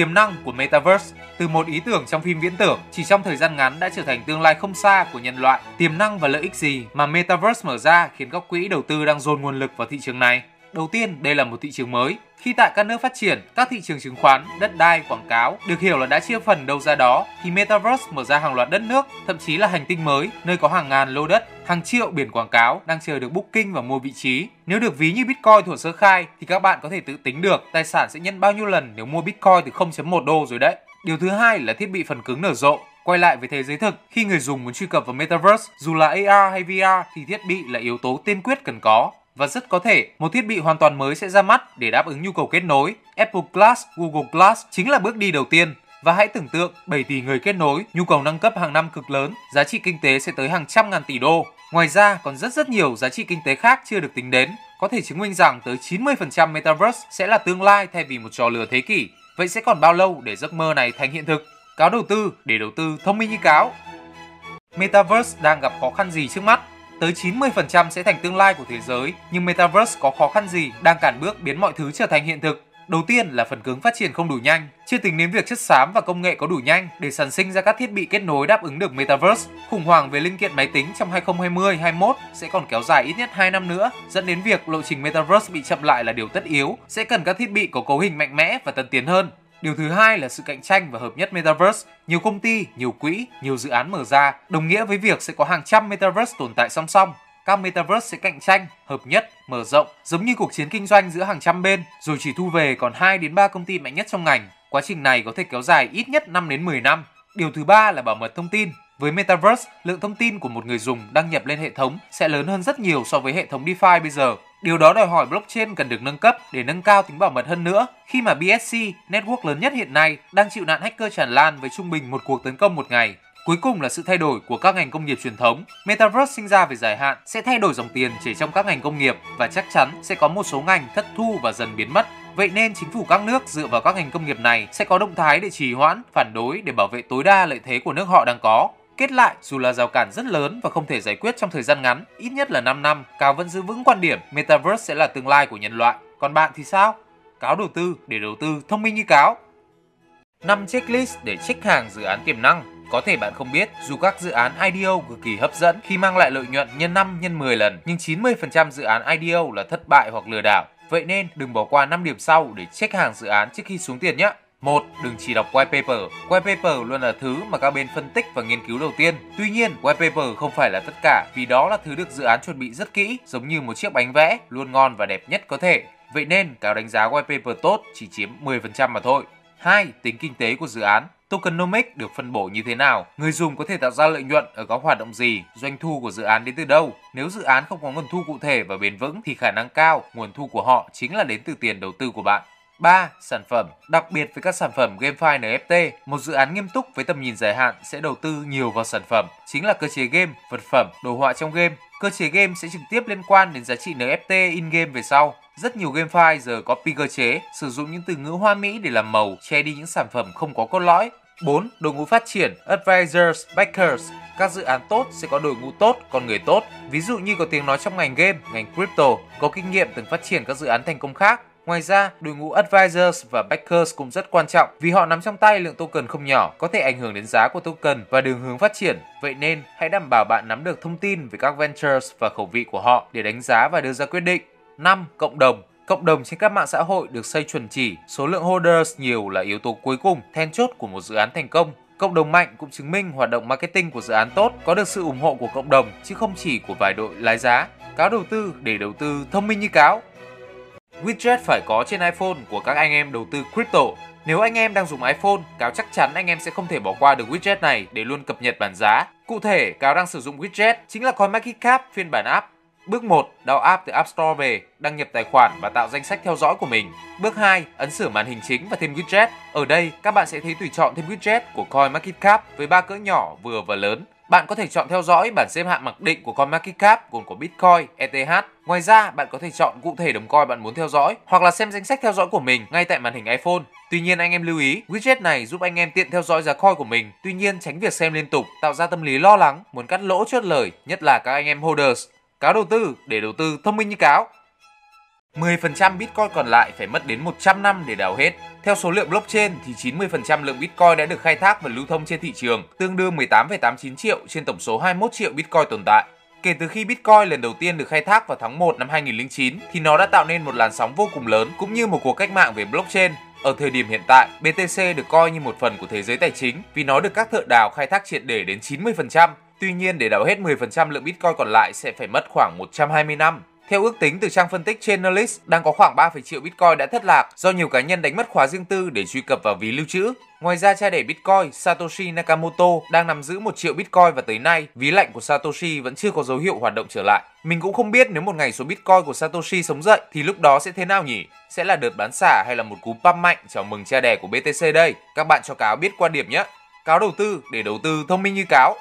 Tiềm năng của Metaverse từ một ý tưởng trong phim viễn tưởng chỉ trong thời gian ngắn đã trở thành tương lai không xa của nhân loại. Tiềm năng và lợi ích gì mà Metaverse mở ra khiến các quỹ đầu tư đang dồn nguồn lực vào thị trường này? Đầu tiên, đây là một thị trường mới. Khi tại các nước phát triển, các thị trường chứng khoán, đất đai, quảng cáo được hiểu là đã chia phần đâu ra đó, thì Metaverse mở ra hàng loạt đất nước, thậm chí là hành tinh mới, nơi có hàng ngàn lô đất, hàng triệu biển quảng cáo đang chờ được booking và mua vị trí. Nếu được ví như Bitcoin thuở sơ khai thì các bạn có thể tự tính được tài sản sẽ nhân bao nhiêu lần nếu mua Bitcoin từ 0.1 đô rồi đấy. Điều thứ hai là thiết bị phần cứng nở rộ. Quay lại với thế giới thực, khi người dùng muốn truy cập vào Metaverse, dù là AR hay VR thì thiết bị là yếu tố tiên quyết cần có và rất có thể một thiết bị hoàn toàn mới sẽ ra mắt để đáp ứng nhu cầu kết nối. Apple Glass, Google Glass chính là bước đi đầu tiên. Và hãy tưởng tượng 7 tỷ người kết nối, nhu cầu nâng cấp hàng năm cực lớn, giá trị kinh tế sẽ tới hàng trăm ngàn tỷ đô. Ngoài ra còn rất rất nhiều giá trị kinh tế khác chưa được tính đến, có thể chứng minh rằng tới 90% Metaverse sẽ là tương lai thay vì một trò lừa thế kỷ. Vậy sẽ còn bao lâu để giấc mơ này thành hiện thực? Cáo đầu tư để đầu tư thông minh như cáo. Metaverse đang gặp khó khăn gì trước mắt? Tới 90% sẽ thành tương lai của thế giới, nhưng Metaverse có khó khăn gì đang cản bước biến mọi thứ trở thành hiện thực? Đầu tiên là phần cứng phát triển không đủ nhanh, chưa tính đến việc chất xám và công nghệ có đủ nhanh để sản sinh ra các thiết bị kết nối đáp ứng được Metaverse. Khủng hoảng về linh kiện máy tính trong 2020-21 sẽ còn kéo dài ít nhất 2 năm nữa, dẫn đến việc lộ trình Metaverse bị chậm lại là điều tất yếu, sẽ cần các thiết bị có cấu hình mạnh mẽ và tân tiến hơn. Điều thứ hai là sự cạnh tranh và hợp nhất Metaverse. Nhiều công ty, nhiều quỹ, nhiều dự án mở ra, đồng nghĩa với việc sẽ có hàng trăm Metaverse tồn tại song song. Các Metaverse sẽ cạnh tranh, hợp nhất, mở rộng, giống như cuộc chiến kinh doanh giữa hàng trăm bên, rồi chỉ thu về còn 2 đến 3 công ty mạnh nhất trong ngành. Quá trình này có thể kéo dài ít nhất 5 đến 10 năm. Điều thứ ba là bảo mật thông tin. Với Metaverse, lượng thông tin của một người dùng đăng nhập lên hệ thống sẽ lớn hơn rất nhiều so với hệ thống DeFi bây giờ. Điều đó đòi hỏi blockchain cần được nâng cấp để nâng cao tính bảo mật hơn nữa khi mà BSC, network lớn nhất hiện nay, đang chịu nạn hacker tràn lan với trung bình một cuộc tấn công một ngày. Cuối cùng là sự thay đổi của các ngành công nghiệp truyền thống. Metaverse sinh ra về dài hạn sẽ thay đổi dòng tiền chỉ trong các ngành công nghiệp và chắc chắn sẽ có một số ngành thất thu và dần biến mất. Vậy nên chính phủ các nước dựa vào các ngành công nghiệp này sẽ có động thái để trì hoãn, phản đối để bảo vệ tối đa lợi thế của nước họ đang có. Kết lại, dù là rào cản rất lớn và không thể giải quyết trong thời gian ngắn, ít nhất là 5 năm, Cáo vẫn giữ vững quan điểm Metaverse sẽ là tương lai của nhân loại. Còn bạn thì sao? Cáo đầu tư để đầu tư thông minh như cáo. 5 checklist để check hàng dự án tiềm năng. Có thể bạn không biết, dù các dự án IDO cực kỳ hấp dẫn khi mang lại lợi nhuận nhân 5 nhân 10 lần, nhưng 90% dự án IDO là thất bại hoặc lừa đảo. Vậy nên đừng bỏ qua 5 điểm sau để check hàng dự án trước khi xuống tiền nhé. Một, đừng chỉ đọc white paper. White paper luôn là thứ mà các bên phân tích và nghiên cứu đầu tiên. Tuy nhiên, white paper không phải là tất cả vì đó là thứ được dự án chuẩn bị rất kỹ, giống như một chiếc bánh vẽ, luôn ngon và đẹp nhất có thể. Vậy nên, cáo đánh giá white paper tốt chỉ chiếm 10% mà thôi. 2. Tính kinh tế của dự án. Tokenomics được phân bổ như thế nào? Người dùng có thể tạo ra lợi nhuận ở các hoạt động gì? Doanh thu của dự án đến từ đâu? Nếu dự án không có nguồn thu cụ thể và bền vững thì khả năng cao nguồn thu của họ chính là đến từ tiền đầu tư của bạn. 3. Sản phẩm Đặc biệt với các sản phẩm GameFi NFT, một dự án nghiêm túc với tầm nhìn dài hạn sẽ đầu tư nhiều vào sản phẩm, chính là cơ chế game, vật phẩm, đồ họa trong game. Cơ chế game sẽ trực tiếp liên quan đến giá trị NFT in-game về sau. Rất nhiều GameFi giờ copy cơ chế, sử dụng những từ ngữ hoa mỹ để làm màu, che đi những sản phẩm không có cốt lõi. 4. Đội ngũ phát triển, advisors, backers. Các dự án tốt sẽ có đội ngũ tốt, con người tốt. Ví dụ như có tiếng nói trong ngành game, ngành crypto, có kinh nghiệm từng phát triển các dự án thành công khác. Ngoài ra, đội ngũ advisors và backers cũng rất quan trọng vì họ nắm trong tay lượng token không nhỏ, có thể ảnh hưởng đến giá của token và đường hướng phát triển. Vậy nên, hãy đảm bảo bạn nắm được thông tin về các ventures và khẩu vị của họ để đánh giá và đưa ra quyết định. 5. Cộng đồng Cộng đồng trên các mạng xã hội được xây chuẩn chỉ, số lượng holders nhiều là yếu tố cuối cùng, then chốt của một dự án thành công. Cộng đồng mạnh cũng chứng minh hoạt động marketing của dự án tốt có được sự ủng hộ của cộng đồng chứ không chỉ của vài đội lái giá. Cáo đầu tư để đầu tư thông minh như cáo. Widget phải có trên iPhone của các anh em đầu tư crypto. Nếu anh em đang dùng iPhone, Cáo chắc chắn anh em sẽ không thể bỏ qua được widget này để luôn cập nhật bản giá. Cụ thể, Cáo đang sử dụng widget chính là CoinMarketCap phiên bản app. Bước 1, đào app từ App Store về, đăng nhập tài khoản và tạo danh sách theo dõi của mình. Bước 2, ấn sửa màn hình chính và thêm widget. Ở đây, các bạn sẽ thấy tùy chọn thêm widget của CoinMarketCap với ba cỡ nhỏ, vừa và lớn. Bạn có thể chọn theo dõi bản xếp hạng mặc định của CoinMarketCap gồm có Bitcoin, ETH. Ngoài ra, bạn có thể chọn cụ thể đồng coin bạn muốn theo dõi hoặc là xem danh sách theo dõi của mình ngay tại màn hình iPhone. Tuy nhiên anh em lưu ý, widget này giúp anh em tiện theo dõi giá coin của mình. Tuy nhiên tránh việc xem liên tục, tạo ra tâm lý lo lắng, muốn cắt lỗ chốt lời, nhất là các anh em holders. Cáo đầu tư để đầu tư thông minh như cáo. 10% Bitcoin còn lại phải mất đến 100 năm để đào hết. Theo số liệu blockchain thì 90% lượng Bitcoin đã được khai thác và lưu thông trên thị trường, tương đương 18,89 triệu trên tổng số 21 triệu Bitcoin tồn tại. Kể từ khi Bitcoin lần đầu tiên được khai thác vào tháng 1 năm 2009 thì nó đã tạo nên một làn sóng vô cùng lớn cũng như một cuộc cách mạng về blockchain. Ở thời điểm hiện tại, BTC được coi như một phần của thế giới tài chính vì nó được các thợ đào khai thác triệt để đến 90%. Tuy nhiên để đào hết 10% lượng Bitcoin còn lại sẽ phải mất khoảng 120 năm. Theo ước tính từ trang phân tích Chainalysis, đang có khoảng 3, triệu Bitcoin đã thất lạc do nhiều cá nhân đánh mất khóa riêng tư để truy cập vào ví lưu trữ. Ngoài ra, cha đẻ Bitcoin Satoshi Nakamoto đang nắm giữ 1 triệu Bitcoin và tới nay, ví lạnh của Satoshi vẫn chưa có dấu hiệu hoạt động trở lại. Mình cũng không biết nếu một ngày số Bitcoin của Satoshi sống dậy thì lúc đó sẽ thế nào nhỉ? Sẽ là đợt bán xả hay là một cú pump mạnh chào mừng cha đẻ của BTC đây? Các bạn cho cáo biết quan điểm nhé. Cáo đầu tư để đầu tư thông minh như cáo.